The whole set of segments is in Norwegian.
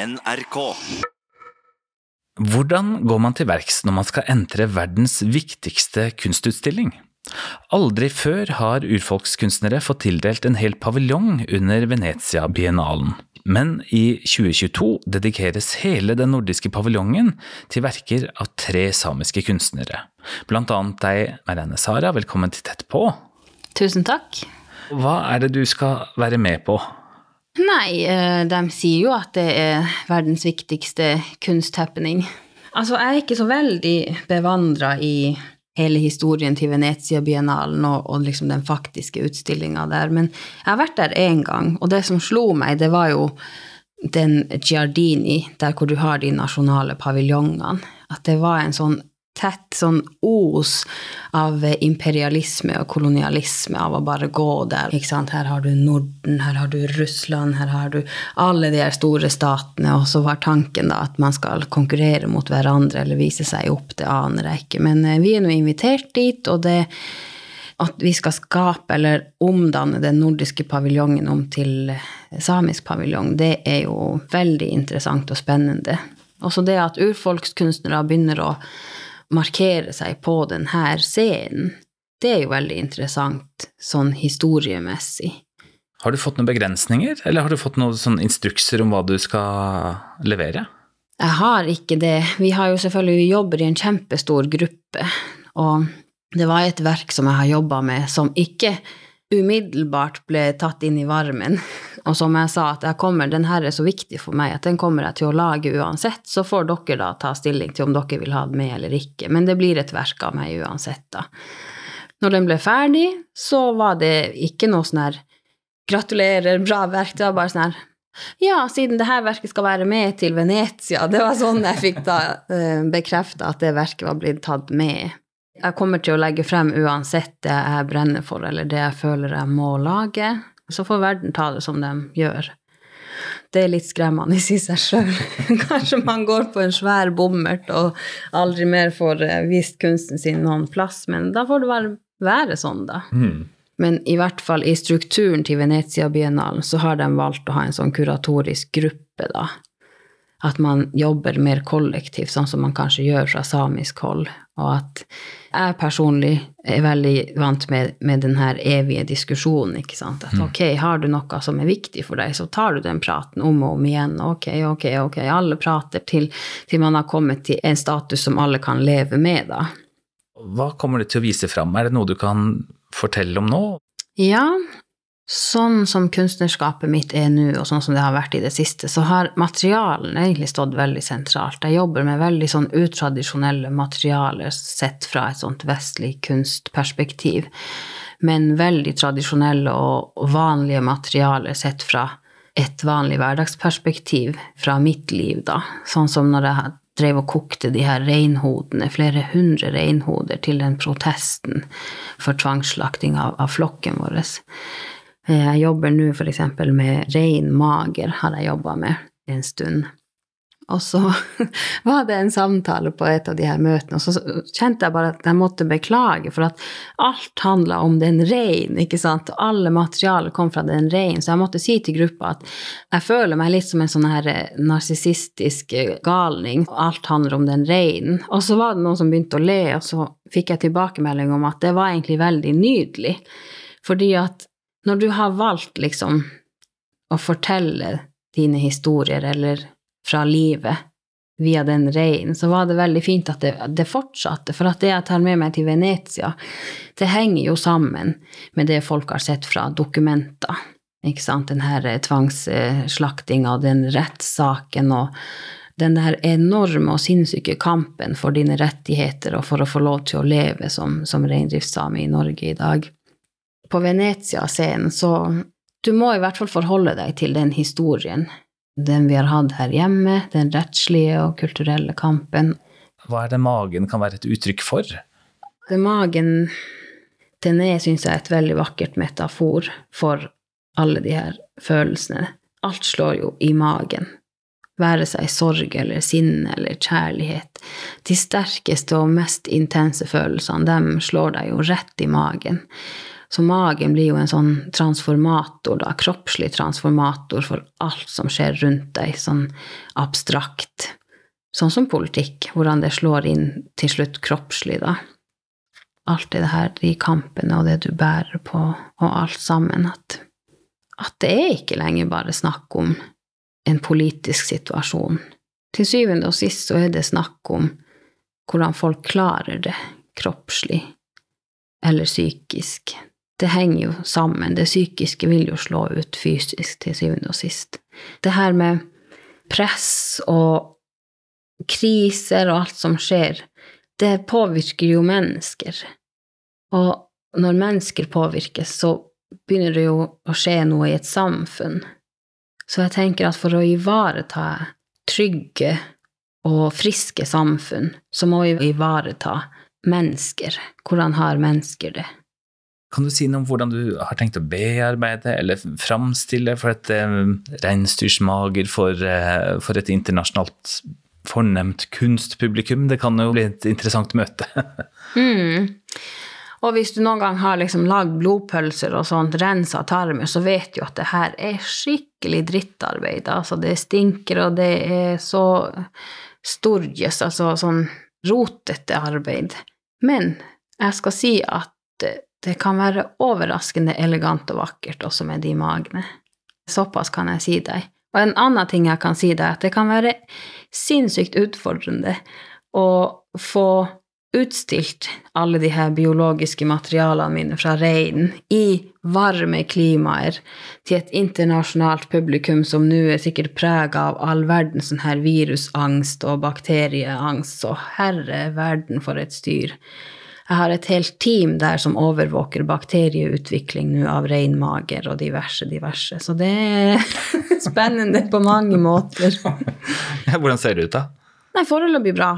NRK. Hvordan går man til verks når man skal entre verdens viktigste kunstutstilling? Aldri før har urfolkskunstnere fått tildelt en hel paviljong under Venezia-biennalen. Men i 2022 dedikeres hele den nordiske paviljongen til verker av tre samiske kunstnere. Blant annet deg, Marianne Sara, velkommen til Tett på. Tusen takk. Hva er det du skal være med på? Nei, eh, de sier jo at det er verdens viktigste kunsthappening. Altså, jeg er ikke så veldig bevandra i hele historien til Venezia-biennalen og, og, liksom den faktiske utstillinga der, men jeg har vært der én gang, og det som slo meg, det var jo den Giardini, der hvor du har de nasjonale paviljongene. At det var en sånn tett sånn os av imperialisme og kolonialisme av å bare gå der. Ikke sant? Her har du Norden, her har du Russland, her har du alle de her store statene, og så var tanken da at man skal konkurrere mot hverandre eller vise seg opp, det aner jeg ikke. Men eh, vi er nå invitert dit, og det at vi skal skape eller omdanne den nordiske paviljongen om til samisk paviljong, det er jo veldig interessant og spennende. Også det at urfolkskunstnere begynner å markere seg på denne scenen, det er jo veldig interessant sånn historiemessig. Har du fått noen begrensninger, eller har du fått noen instrukser om hva du skal levere? Jeg har ikke det. Vi har jo selvfølgelig vi jobber i en kjempestor gruppe, og det var et verk som jeg har jobba med, som ikke umiddelbart ble tatt inn i varmen. Og som jeg sa, at jeg kommer, den her er så viktig for meg at den kommer jeg til å lage uansett. Så får dere da ta stilling til om dere vil ha den med eller ikke. Men det blir et verk av meg uansett, da. Når den ble ferdig, så var det ikke noe sånn her Gratulerer, bra verk. Det var bare sånn her Ja, siden det her verket skal være med til Venezia. Det var sånn jeg fikk da eh, bekrefta at det verket var blitt tatt med. Jeg kommer til å legge frem uansett det jeg brenner for, eller det jeg føler jeg må lage. Så får verden ta det som de gjør. Det er litt skremmende i seg sjøl. Kanskje man går på en svær bommert og aldri mer får eh, vist kunsten sin noen plass, men da får det være, være sånn, da. Mm. Men i hvert fall i strukturen til Venezia-biennalen så har de valgt å ha en sånn kuratorisk gruppe, da at man jobber mer kollektivt, sånn som man kanskje gjør fra samisk hold. Og at jeg personlig er veldig vant med, med den her evige diskusjonen. ikke sant? At mm. ok, har du noe som er viktig for deg, så tar du den praten om og om igjen. Ok, ok, ok. Alle prater til, til man har kommet til en status som alle kan leve med, da. Hva kommer det til å vise fram? Er det noe du kan fortelle om nå? Ja, Sånn som kunstnerskapet mitt er nå, og sånn som det har vært i det siste, så har materialen egentlig stått veldig sentralt. Jeg jobber med veldig sånn utradisjonelle materialer sett fra et sånt vestlig kunstperspektiv, men veldig tradisjonelle og vanlige materialer sett fra et vanlig hverdagsperspektiv fra mitt liv, da. Sånn som når jeg drev og kokte de her reinhodene, flere hundre reinhoder, til den protesten for tvangsslakting av, av flokken vår. Eh, jeg jobber nå f.eks. med rein mager, har jeg jobba med en stund. Og så var det en samtale på et av de her møtene, og så kjente jeg bare at jeg måtte beklage, for at alt handla om den reinen, ikke sant, alle materialer kom fra den reinen, så jeg måtte si til gruppa at jeg føler meg litt som en sånn her eh, narsissistisk eh, galning, og alt handler om den reinen. Og så var det noen som begynte å le, og så fikk jeg tilbakemelding om at det var egentlig veldig nydelig, fordi at når du har valgt liksom å fortelle dine historier, eller fra livet, via den reinen, så var det veldig fint at det, det, fortsatte. For at det jeg tar med meg til Venezia, det henger jo sammen med det folk har sett fra dokumenter. Ikke sant? Den her tvangsslaktinga og den rettssaken og den der enorme og sinnssyke kampen for dine rettigheter og for å få lov til å leve som, som reindriftssame i Norge i dag på Venezia-scenen, så du må i hvert fall forholde deg til den historien. Den vi har hatt her hjemme, den rettslige og kulturelle kampen. Hva er det magen kan være et uttrykk for? Det magen Den er, syns jeg, et veldig vakkert metafor for alle de her følelsene. Alt slår jo i magen. Være seg sorg eller sinne eller kjærlighet. De sterkeste og mest intense følelsene, dem slår deg jo rett i magen. Så magen blir jo en sånn transformator, da, kroppslig transformator for alt som skjer rundt deg, sånn abstrakt. Sånn som politikk, hvordan det slår inn til slutt kroppslig, da. Alt det her, de kampene og det du bærer på, og alt sammen. At, at det er ikke lenger bare snakk om en politisk situasjon. Til syvende og sist så er det snakk om hvordan folk klarer det kroppslig eller psykisk. Det henger jo sammen. Det psykiske vil jo slå ut fysisk til syvende og sist. Det her med press og kriser og alt som skjer, det påvirker jo mennesker. Og når mennesker påvirkes, så begynner det jo å skje noe i et samfunn. Så jeg tenker at for å ivareta trygge og friske samfunn, så må vi ivareta mennesker. Hvordan har mennesker det? Kan du si noe om hvordan du har tenkt å bearbeide eller framstille for et eh, reinsdyrsmager for, eh, for, et internasjonalt fornemt kunstpublikum? Det kan jo bli et interessant møte. mm. Og hvis du noen gang har liksom lagd blodpølser og sånt, rensa tarmer, så vet du at det her er skikkelig drittarbeid. Altså, det stinker, og det er så storjes, altså sånn rotete arbeid. Men jeg skal si at det kan være overraskende elegant og vakkert også med de magene. Såpass kan jeg si deg. Og en annen ting jeg kan si deg, er at det kan være sinnssykt utfordrende å få utstilt alle de her biologiske materialene mine fra reinen i varme klimaer til et internasjonalt publikum som nå er sikkert prega av all verdens sånn her virusangst og bakterieangst, så herre verden for et styr. Jeg har et helt team der som overvåker bakterieutvikling nå av reinmager og diverse, diverse. Så det er spennende på mange måter. Hvordan ser det ut, da? Nei, Foreløpig bra.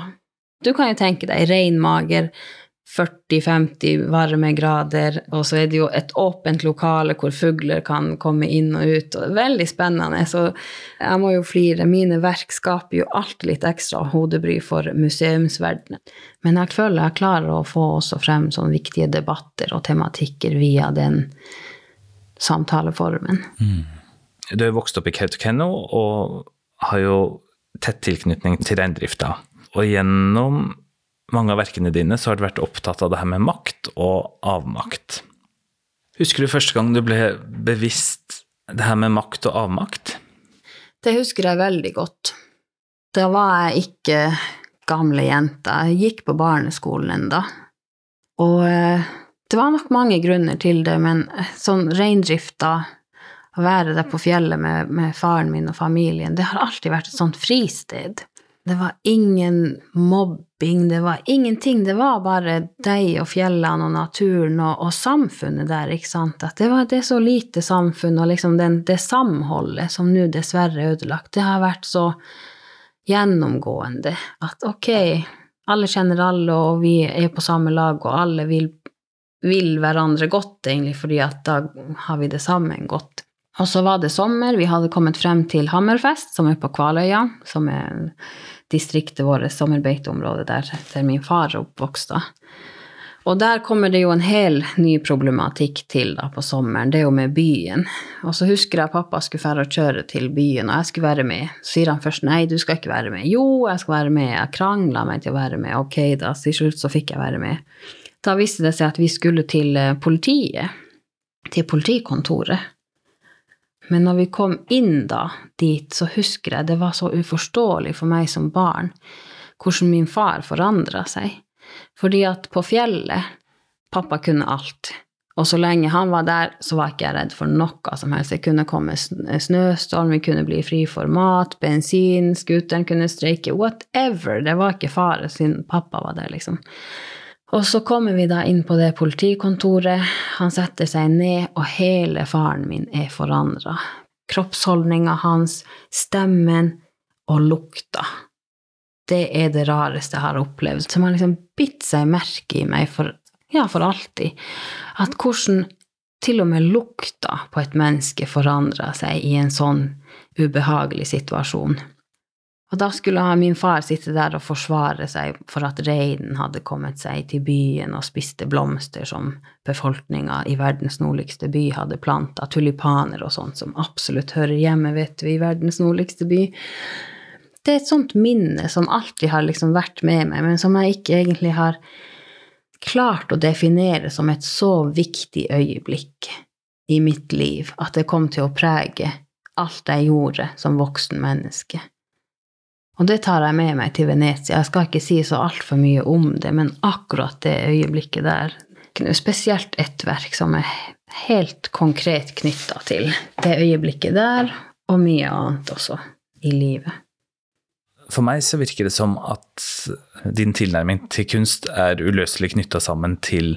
Du kan jo tenke deg reinmager, 40-50 varmegrader, og så er det jo et åpent lokale hvor fugler kan komme inn og ut. og det er Veldig spennende. Så jeg må jo flire. Mine verk skaper jo alltid litt ekstra hodebry for museumsverdenen. Men jeg føler jeg klarer å få også frem sånne viktige debatter og tematikker via den samtaleformen. Mm. Du er vokst opp i Kautokeino og har jo tett tilknytning til reindrifta. Og gjennom mange av verkene dine så har du vært opptatt av det her med makt og avmakt. Husker du første gang du ble bevisst det her med makt og avmakt? Det husker jeg veldig godt. Da var jeg ikke gamle jenta. Jeg gikk på barneskolen enda. Og eh, det var nok mange grunner til det, men eh, sånn reindrifta, å være der på fjellet med, med faren min og familien, det har alltid vært et sånt fristed. Det var ingen mobbing, det var ingenting. Det var bare deg og fjellene og naturen og, og samfunnet der, ikke sant. At det, var, det så lite samfunn, og liksom den, det samholdet som nå dessverre er ødelagt, det har vært så gjennomgående at ok, alle kjenner alle, og vi er på samme lag, og alle vil, vil hverandre godt, egentlig, fordi at da har vi det sammen godt. Og så var det sommer, vi hadde kommet frem til Hammerfest, som er på Kvaløya, som er distriktet vårt, sommerbeiteområdet der, der min far oppvokste. Og der kommer det jo en hel ny problematikk til da på sommeren, det er jo med byen. Og så husker jeg pappa skulle fære og kjøre til byen, og jeg skulle være med. Så sier han først nei, du skal ikke være med. Jo, jeg skal være med. Jeg krangla meg til å være med. Ok, da. Til slutt så fikk jeg være med. Da viste det seg at vi skulle til eh, politiet. Til politikontoret. Men når vi kom inn da dit, så husker jeg det var så uforståelig for meg som barn hvordan min far forandra seg. Fordi at på fjellet Pappa kunne alt. Og så lenge han var der, så var ikke jeg redd for noe som helst. Det kunne komme snøstorm, vi kunne bli fri for mat, bensin, scooteren kunne streike, whatever. Det var ikke fare siden pappa var der, liksom. Og så kommer vi da inn på det politikontoret. Han setter seg ned, og hele faren min er forandra. Kroppsholdninga hans, stemmen og lukta. Det er det rareste jeg har opplevd. Som har liksom bitt seg merke i meg for, ja, for alltid. At hvordan til og med lukta på et menneske forandra seg i en sånn ubehagelig situasjon. Og da skulle min far sitte der og forsvare seg for at reinen hadde kommet seg til byen og spiste blomster som befolkninga i verdens nordligste by hadde planta, tulipaner og sånt som absolutt hører hjemme, vet du, i verdens nordligste by. Det er et sånt minne som alltid har liksom vært med meg, men som jeg ikke egentlig har klart å definere som et så viktig øyeblikk i mitt liv at det kom til å prege alt jeg gjorde som voksen menneske. Og det tar jeg med meg til Venezia. Jeg skal ikke si så altfor mye om det, men akkurat det øyeblikket der Spesielt ett verk som er helt konkret knytta til det øyeblikket der, og mye annet også i livet. For meg så virker det som at din tilnærming til kunst er uløselig knytta sammen til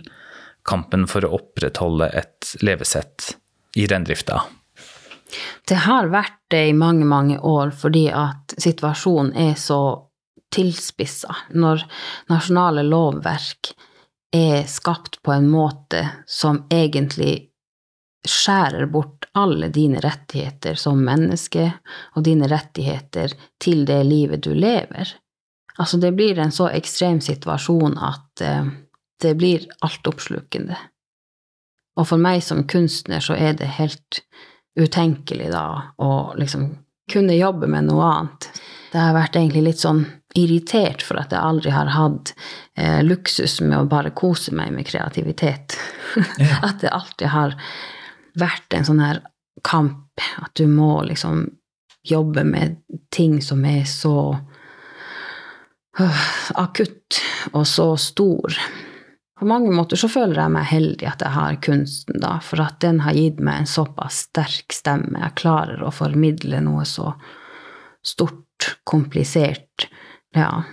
kampen for å opprettholde et levesett i reindrifta. Det har vært det i mange, mange år fordi at situasjonen er så tilspissa. Når nasjonale lovverk er skapt på en måte som egentlig skjærer bort alle dine rettigheter som menneske, og dine rettigheter til det livet du lever. Altså, det blir en så ekstrem situasjon at uh, det blir altoppslukende. Og for meg som kunstner så er det helt utenkelig da å liksom kunne jobbe med noe annet. Det har vært egentlig litt sånn irritert for at jeg aldri har hatt eh, luksus med å bare kose meg med kreativitet. Yeah. at det alltid har vært en sånn her kamp, at du må liksom jobbe med ting som er så uh, akutt og så stor. På mange måter så føler jeg meg heldig at jeg har kunsten, da, for at den har gitt meg en såpass sterk stemme. Jeg klarer å formidle noe så stort, komplisert. Ja,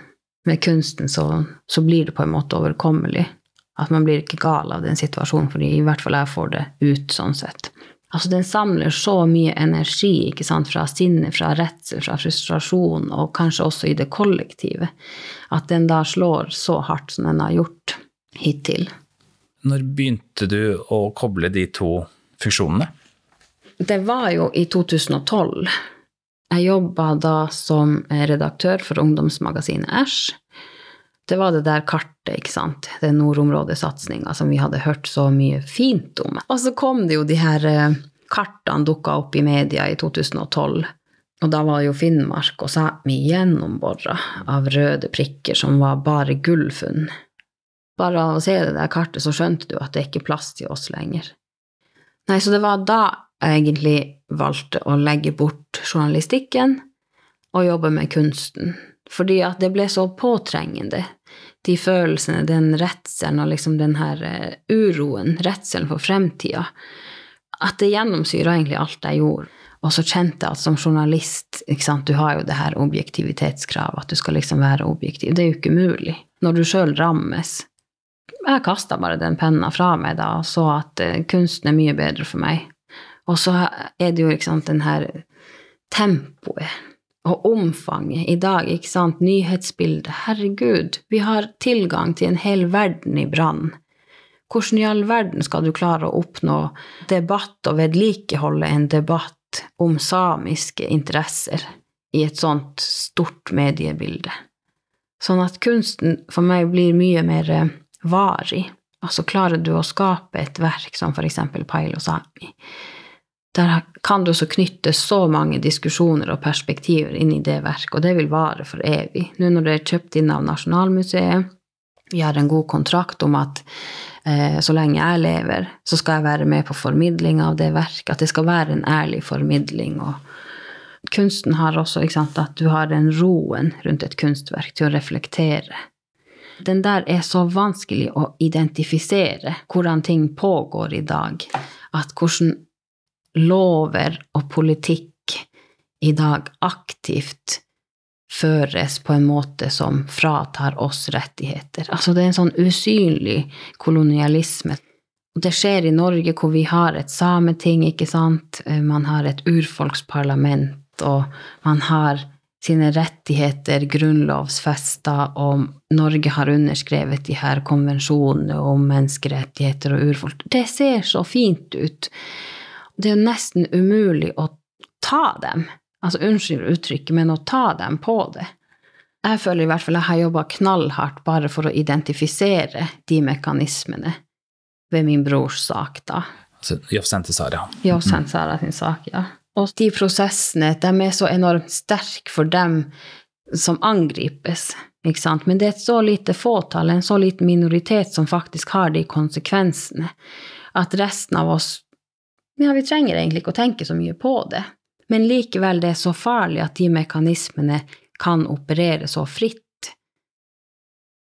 med kunsten så, så blir det på en måte overkommelig. At man blir ikke gal av den situasjonen, fordi i hvert fall jeg får det ut sånn sett. Altså, den samler så mye energi ikke sant, fra sinne, fra redsel, fra frustrasjon, og kanskje også i det kollektive, at den da slår så hardt som den har gjort hittil. Når begynte du å koble de to funksjonene? Det var jo i 2012. Jeg jobba da som redaktør for ungdomsmagasinet Æsj. Det var det der kartet, ikke sant, den nordområdesatsinga som vi hadde hørt så mye fint om. Og så kom det jo de her eh, kartene dukka opp i media i 2012. Og da var jo Finnmark og Sápmi gjennombora av røde prikker som var bare gullfunn. Bare av å se det der kartet, så skjønte du at det ikke er plass til oss lenger. Nei, så det var da jeg egentlig valgte å legge bort journalistikken og jobbe med kunsten. Fordi at det ble så påtrengende. De følelsene, den redselen og liksom den her eh, uroen, redselen for fremtida. At det gjennomsyra egentlig alt jeg gjorde. Og så kjente jeg at som journalist, sant, du har jo det her objektivitetskravet, at du skal liksom være objektiv. Det er jo ikke mulig. Når du sjøl rammes, jeg kasta bare den penna fra meg da og så at uh, kunsten er mye bedre for meg. Og så er det jo ikke sant, den her tempoet og omfanget i dag, ikke sant, nyhetsbildet. Herregud, vi har tilgang til en hel verden i brann. Hvordan i all verden skal du klare å oppnå debatt og vedlikeholde en debatt om samiske interesser i et sånt stort mediebilde? Sånn at kunsten for meg blir mye mer eh, varig. Altså klarer du å skape et verk som eksempel Pailo Sami, der kan du også knytte så mange diskusjoner og perspektiver inn i det verket, og det vil vare for evig. Nå når det er kjøpt inn av Nasjonalmuseet, vi har en god kontrakt om at eh, så lenge jeg lever, så skal jeg være med på formidling av det verket, at det skal være en ærlig formidling. og Kunsten har også sant, at du har den roen rundt et kunstverk til å reflektere den der er så vanskelig å identifisere hvordan ting pågår i dag. At hvordan lover og politikk i dag aktivt føres på en måte som fratar oss rettigheter. Altså det er en sånn usynlig kolonialisme. Det skjer i Norge hvor vi har et sameting, ikke sant. Man har et urfolksparlament, og man har sine rettigheter grunnlovfesta, og Norge har underskrevet de her konvensjonene om menneskerettigheter og urfolk. Det ser så fint ut. Det er nesten umulig å ta dem. Altså unnskyld uttrykket, men å ta dem på det. Jeg føler i hvert fall jeg har jobba knallhardt bare for å identifisere de mekanismene ved min brors sak, da. Altså Sara. Jovsente Sara sin sak, ja. Og de prosessene, de er så enormt sterke for dem som angripes, ikke sant. Men det er et så lite fåtall, en så liten minoritet som faktisk har de konsekvensene, at resten av oss Ja, vi trenger egentlig ikke å tenke så mye på det. Men likevel, det er så farlig at de mekanismene kan operere så fritt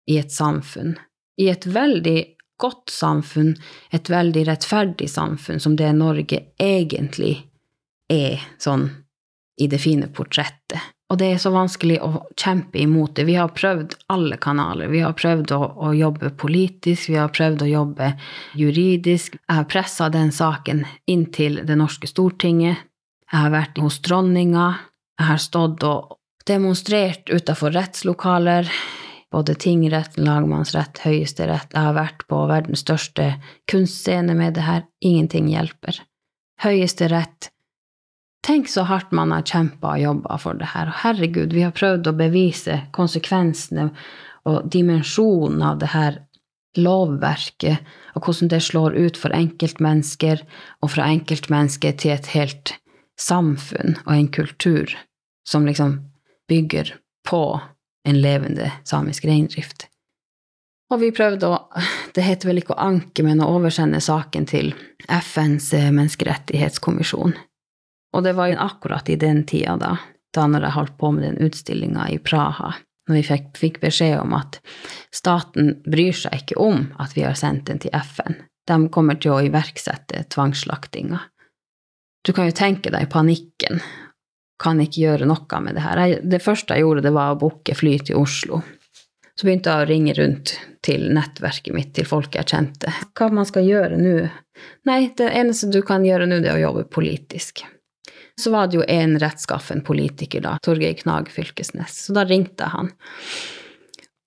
i et samfunn. I et veldig godt samfunn, et veldig rettferdig samfunn som det Norge egentlig er, sånn i det fine portrettet. Og det er så vanskelig å kjempe imot det. Vi har prøvd alle kanaler. Vi har prøvd å, å jobbe politisk, vi har prøvd å jobbe juridisk. Jeg har pressa den saken inn til det norske Stortinget. Jeg har vært hos dronninga. Jeg har stått og demonstrert utafor rettslokaler. Både tingrett, lagmannsrett, høyesterett. Jeg har vært på verdens største kunstscene med det her. Ingenting hjelper. Høyesterett Tenk så hardt man har kjempa og jobba for det her. Og herregud, vi har prøvd å bevise konsekvensene og dimensjonen av det her lovverket, og hvordan det slår ut for enkeltmennesker, og fra enkeltmennesker til et helt samfunn og en kultur som liksom bygger på en levende samisk reindrift. Og vi prøvde å Det heter vel ikke å anke, men å oversende saken til FNs menneskerettighetskommisjon. Og det var akkurat i den tida, da, da når jeg holdt på med den utstillinga i Praha, når vi fikk, fikk, beskjed om at staten bryr seg ikke om at vi har sendt den til FN. De kommer til å iverksette tvangsslaktinga. Du kan jo tenke deg panikken. Kan ikke gjøre noe med det her. Det første jeg gjorde, det var å booke fly til Oslo. Så begynte jeg å ringe rundt til nettverket mitt, til folk jeg kjente. Hva man skal gjøre nå? Nei, det eneste du kan gjøre nå, det er å jobbe politisk. Så var det jo en rettskaffen politiker, da, Torgeir Knag Fylkesnes, så da ringte jeg han.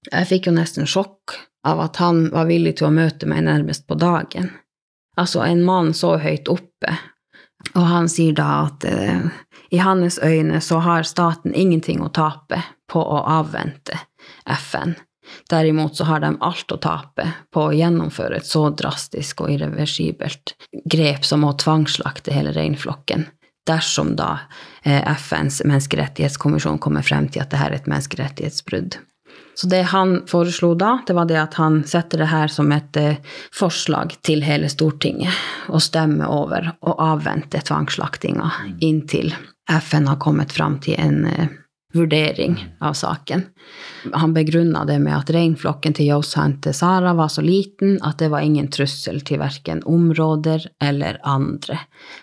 Jeg fikk jo nesten sjokk av at han var villig til å møte meg nærmest på dagen. Altså en mann så høyt oppe, og han sier da at eh, i hans øyne så har staten ingenting å tape på å avvente FN. Derimot så har de alt å tape på å gjennomføre et så drastisk og irreversibelt grep som å tvangsslakte hele reinflokken dersom da eh, FNs menneskerettighetskommisjon kommer frem til at dette er et menneskerettighetsbrudd. Så det han foreslo da, det var det at han setter det her som et eh, forslag til hele Stortinget, og stemme over og avvente tvangsslaktinga inntil FN har kommet fram til en eh, vurdering av saken. Han begrunna det med at reinflokken til Yosan til Sara var så liten at det var ingen trussel til verken områder eller andre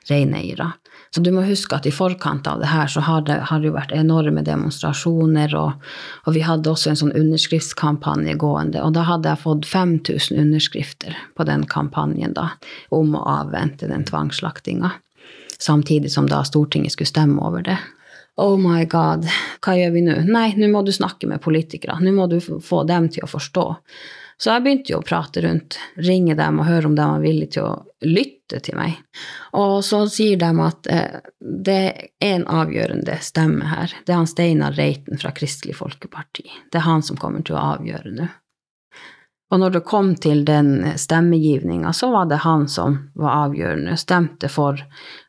reineiere. Så du må huske at i forkant av det her så har det, har det jo vært enorme demonstrasjoner, og, og, vi hadde også en sånn underskriftskampanje gående. Og da hadde jeg fått 5000 underskrifter på den kampanjen da, om å avvente den tvangsslaktinga. Samtidig som da Stortinget skulle stemme over det. Oh my god, hva gjør vi nå? Nei, nå må du snakke med politikere. Nå må du få dem til å forstå. Så jeg begynte jo å prate rundt, ringe dem og høre om de var villige til å lytte til meg. Og så sier de at eh, det er en avgjørende stemme her. Det er han Steinar Reiten fra Kristelig Folkeparti. Det er han som kommer til å avgjøre nå. Og når det kom til den stemmegivninga, så var det han som var avgjørende, stemte for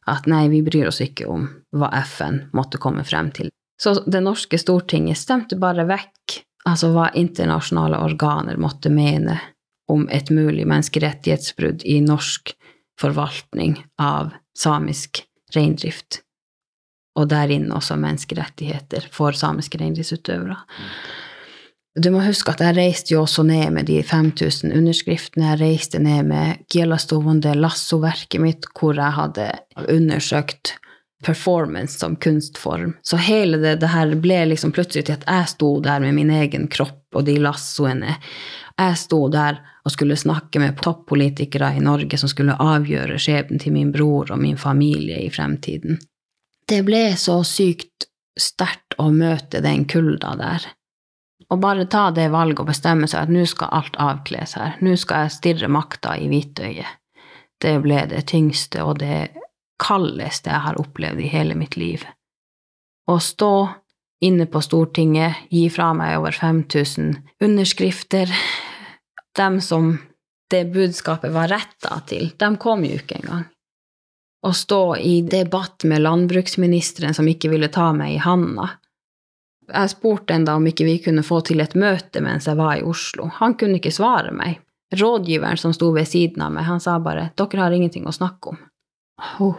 at nei, vi bryr oss ikke om hva FN måtte komme frem til. Så det norske stortinget stemte bare vekk altså hva internasjonale organer måtte mene om et mulig menneskerettighetsbrudd i norsk forvaltning av samisk reindrift, og der inne også menneskerettigheter for samiske reindriftsutøvere. Du må huske at jeg reiste jo også ned med de 5000 underskriftene. Jeg reiste ned med Gielastovonde Stovende Lassoverket mitt, hvor jeg hadde undersøkt performance som kunstform. Så hele det, det, her ble liksom plutselig til at jeg sto der med min egen kropp og de lassoene. Jeg sto der og skulle snakke med toppolitikere i Norge som skulle avgjøre skjebnen til min bror og min familie i fremtiden. Det ble så sykt sterkt å møte den kulda der. Og bare ta det valget og bestemme seg at nå skal alt avkles her. Nå skal jeg stirre makta i hvitøyet. Det ble det tyngste og det kaldeste jeg har opplevd i hele mitt liv. å stå inne på Stortinget, gi fra meg over 5000 underskrifter. Dem som det budskapet var retta til, dem kom jo ikke engang. Å stå i debatt med landbruksministeren som ikke ville ta meg i handa. Jeg spurte enda om ikke vi kunne få til et møte mens jeg var i Oslo. Han kunne ikke svare meg. Rådgiveren som sto ved siden av meg, han sa bare 'dere har ingenting å snakke om'. Oh.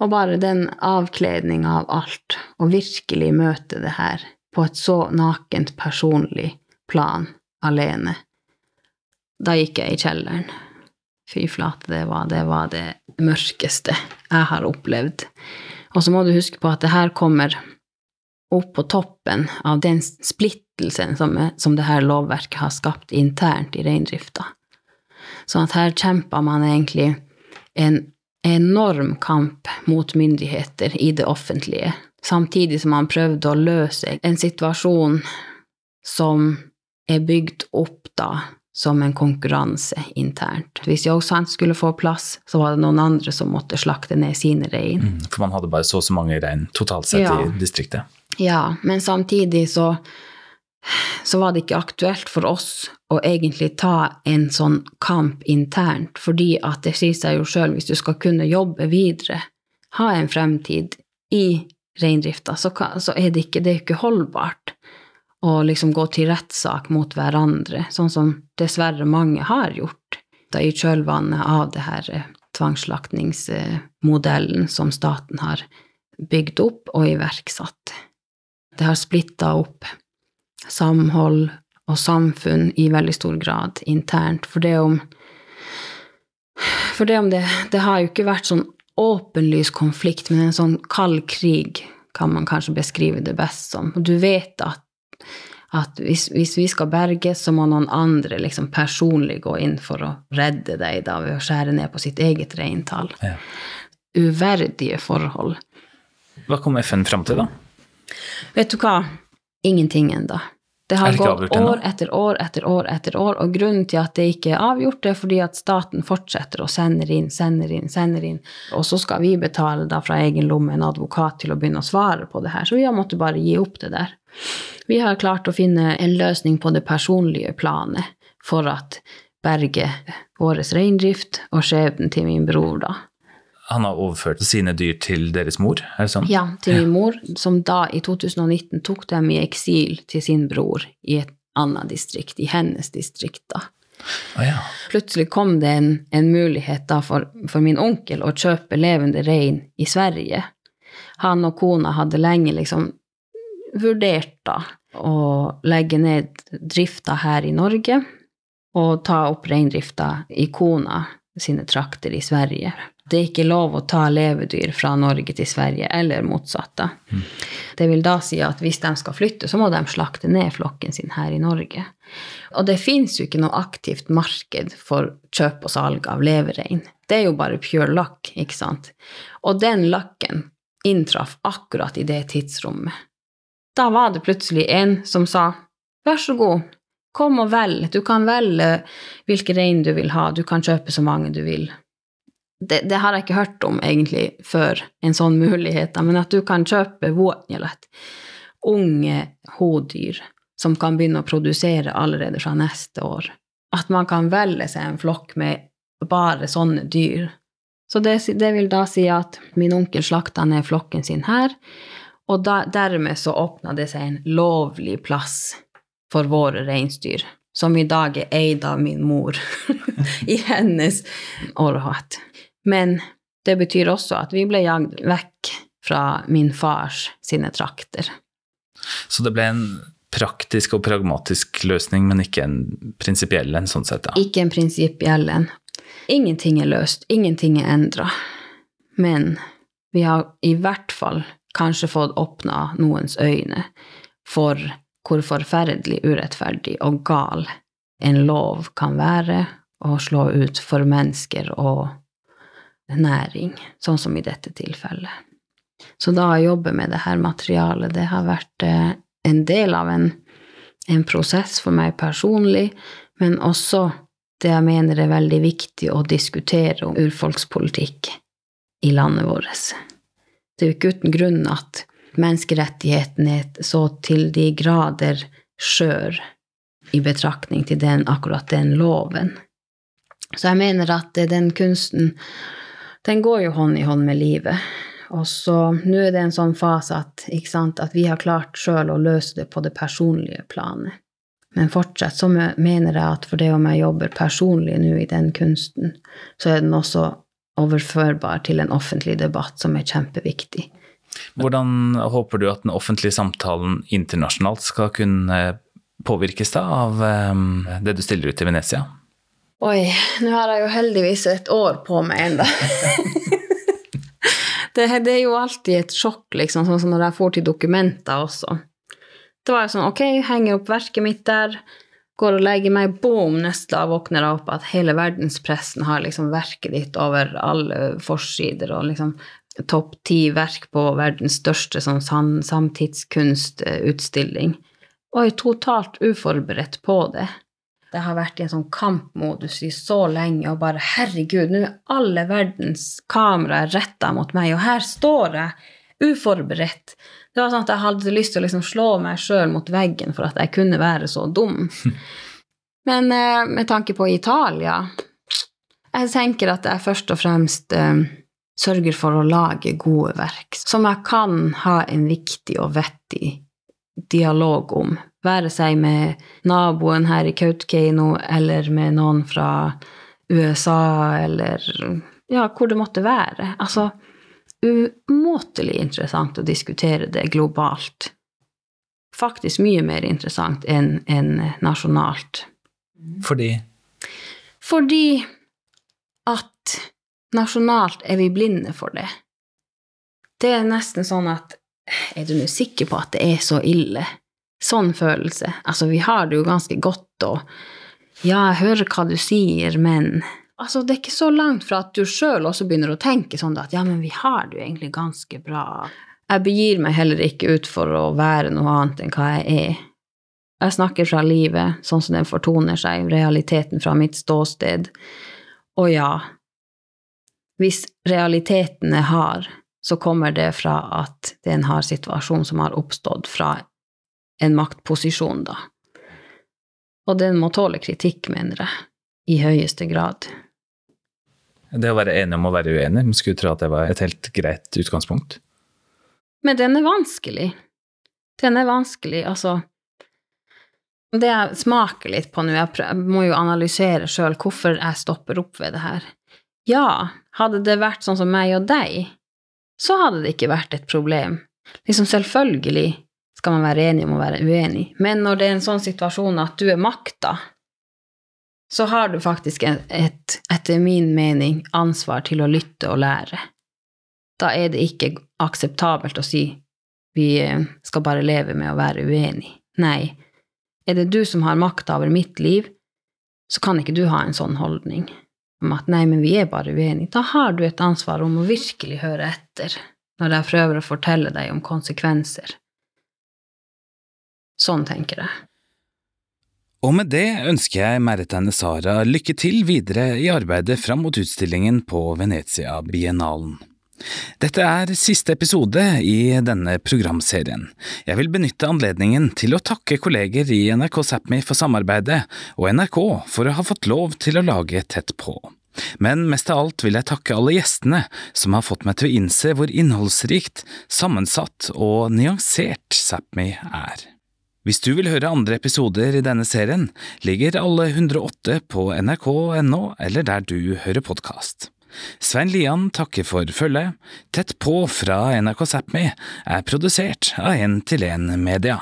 Og bare den avkledninga av alt, og virkelig møte det her på et så nakent, personlig plan alene. Da gikk jeg i kjelleren. Fy flate, det var, det var det mørkeste jeg har opplevd. Og så må du huske på at det her kommer opp på toppen av den splittelsen som, som det her lovverket har skapt internt i reindrifta. Sånn at her kjemper man egentlig en enorm kamp mot myndigheter i det offentlige, samtidig som man prøvde å løse en situasjon som er bygd opp da som en konkurranse internt. Hvis Yosan skulle få plass, så var det noen andre som måtte slakte ned sine rein. Mm, for man hadde bare så og så mange rein totalt sett ja. i distriktet? Ja, men samtidig så, så var det ikke aktuelt for oss å egentlig ta en sånn kamp internt, fordi at det sier seg jo sjøl, hvis du skal kunne jobbe videre, ha en fremtid i reindrifta, så, er det ikke, det er ikke holdbart å liksom gå til rettssak mot hverandre, sånn som dessverre mange har gjort da i kjølvannet av det her tvangsslaktningsmodellen som staten har bygd opp og iverksatt. Det har splitta opp samhold og samfunn i veldig stor grad internt. For det om For det om det Det har jo ikke vært sånn åpenlys konflikt, men en sånn kald krig kan man kanskje beskrive det best som. Og du vet at, at hvis, hvis, vi skal berges, så må noen andre liksom personlig gå inn for å redde deg da ved å skjære ned på sitt eget reintall. Ja. Uverdige forhold. Hva kom FN fram til, da? Vet du hva? Ingenting ennå. Det har gått år etter år etter år etter år, og grunnen til at det ikke er avgjort, er fordi at staten fortsetter å sende inn, sender inn, sender inn. Og så skal vi betale da fra egen lomme en advokat til å begynne å svare på det her. Så vi har måttet bare gi opp det der. Vi har klart å finne en løsning på det personlige planet for at berge vår reindrift og skjebnen til min bror, da han har overført sine dyr til deres mor? er det sånn? Ja, til min mor, som da i 2019 tok dem i eksil til sin bror i et annet distrikt, i hennes distrikt, da. Oh, ja. Plutselig kom det en, en mulighet da for, for, min onkel å kjøpe levende rein i Sverige. Han og kona hadde lenge liksom vurdert da å legge ned drifta her i Norge og ta opp reindrifta i kona sine trakter i Sverige det er ikke lov å ta levedyr fra Norge til Sverige, eller motsatt. Mm. Det vil da si at hvis de skal flytte, så må de slakte ned flokken sin her i Norge. Og det fins jo ikke noe aktivt marked for kjøp og salg av leverein. Det er jo bare pure luck, ikke sant? Og den lakken inntraff akkurat i det tidsrommet. Da var det plutselig en som sa vær så god, kom og velg, du kan velge hvilke rein du vil ha, du kan kjøpe så mange du vil det, det, har jeg ikke hørt om egentlig før, en sånn mulighet, men at du kan kjøpe vuotnjelet, unge hodyr som kan begynne å produsere allerede fra neste år. At man kan velge seg en flokk med bare sånne dyr. Så det, det vil da si at min onkel slakta ned flokken sin her, og da, dermed så åpna det seg en lovlig plass for våre reinsdyr, som i dag er eid av min mor i hennes århatt. Men det betyr også at vi ble jagd vekk fra min fars sine trakter. Så det ble en praktisk og pragmatisk løsning, men ikke en prinsipiell en, sånn sett? Ja. Ikke en prinsipiell en. Ingenting er løst, ingenting er endra. Men vi har i hvert fall kanskje fått åpna noens øyne for hvor forferdelig urettferdig og gal en lov kan være å slå ut for mennesker og næring, sånn som i dette tilfellet. Så da å jobbe med det her materialet, det har vært eh, en del av en, en prosess for meg personlig, men også det jeg mener er veldig viktig å diskutere om urfolkspolitikk i landet vårt. Det er jo ikke uten grunn at menneskerettighetene er så til de grader skjør i betraktning til den, akkurat den loven. Så jeg mener at den kunsten, den går jo hånd i hånd med livet. Og så nå er det en sånn fase at, sant, at vi har klart sjøl å løse det på det personlige planet. Men fortsatt så mener jeg at for det om jeg jobber personlig nå i den kunsten, så er den også overførbar til en offentlig debatt som er kjempeviktig. Hvordan håper du at den offentlige samtalen internasjonalt skal kunne påvirkes da av um, det du stiller ut i Venezia? Oi, nå har jeg jo heldigvis et år på meg ennå. det, det, er jo alltid et sjokk, liksom, sånn som når jeg får til dokumenter også. Det var jo sånn, ok, henger opp verket mitt der, går og legger meg, boom, neste dag våkner jeg opp at hele verdenspressen har liksom verket ditt over alle forsider, og liksom topp ti verk på verdens største sånn samtidskunstutstilling. Er totalt uforberedt på det. Det har vært i en sånn kampmodus i så lenge, og bare herregud, nå er alle verdens kameraer retta mot meg, og her står jeg uforberedt. Det var sånn at jeg hadde lyst til å liksom slå meg sjøl mot veggen for at jeg kunne være så dum. Men eh, med tanke på Italia Jeg tenker at jeg først og fremst eh, sørger for å lage gode verk som jeg kan ha en viktig og vettig dialog om være seg med naboen her i Kautokeino eller med noen fra USA eller ja, hvor det måtte være. Altså umåtelig interessant å diskutere det globalt. Faktisk mye mer interessant enn en nasjonalt. Fordi? Fordi at nasjonalt er vi blinde for det. Det er nesten sånn at Er du nå sikker på at det er så ille? sånn følelse. Altså, vi har det jo ganske godt, og ja, jeg hører hva du sier, men Altså, det er ikke så langt fra at du sjøl også begynner å tenke sånn at ja, men vi har det jo egentlig ganske bra. Jeg begir meg heller ikke ut for å være noe annet enn hva jeg er. Jeg snakker fra livet, sånn som den fortoner seg, realiteten fra mitt ståsted. Og ja, hvis realiteten er hard, så kommer det fra at det er en hard situasjon som har oppstått fra en maktposisjon, da. Og den må tåle kritikk, mener jeg, i høyeste grad. Det å være enig om å være uenig, man skulle tro at det var et helt greit utgangspunkt. Men den er vanskelig. Den er vanskelig, altså Det jeg smaker litt på nå, jeg må jo analysere sjøl hvorfor jeg stopper opp ved det her. Ja, hadde det vært sånn som meg og deg, så hadde det ikke vært et problem. Liksom selvfølgelig skal man være enig om å være uenig. Men når det er en sånn situasjon at du er makta, så har du faktisk et, etter min mening, ansvar til å lytte og lære. Da er det ikke akseptabelt å si vi eh, skal bare leve med å være uenig. Nei, er det du som har makta over mitt liv, så kan ikke du ha en sånn holdning om at nei, men vi er bare uenige. Da har du et ansvar om å virkelig høre etter når jeg prøver å fortelle deg om konsekvenser. Sånn tenker jeg. Og med det ønsker jeg Meretane Sara lykke til videre i arbeidet fram mot utstillingen på Venezia-biennalen. Dette er siste episode i denne programserien. Jeg vil benytte anledningen til å takke kolleger i NRK Sápmi for samarbeidet, og NRK for å ha fått lov til å lage Tett på. Men mest av alt vil jeg takke alle gjestene som har fått meg til å innse hvor innholdsrikt, sammensatt og nyansert Sápmi er. Hvis du vil høre andre episoder i denne serien, ligger alle 108 på nrk.no eller der du hører podkast. Svein Lian takker for følget. Tett på fra NRK Sápmi er produsert av 1 til 1 Media.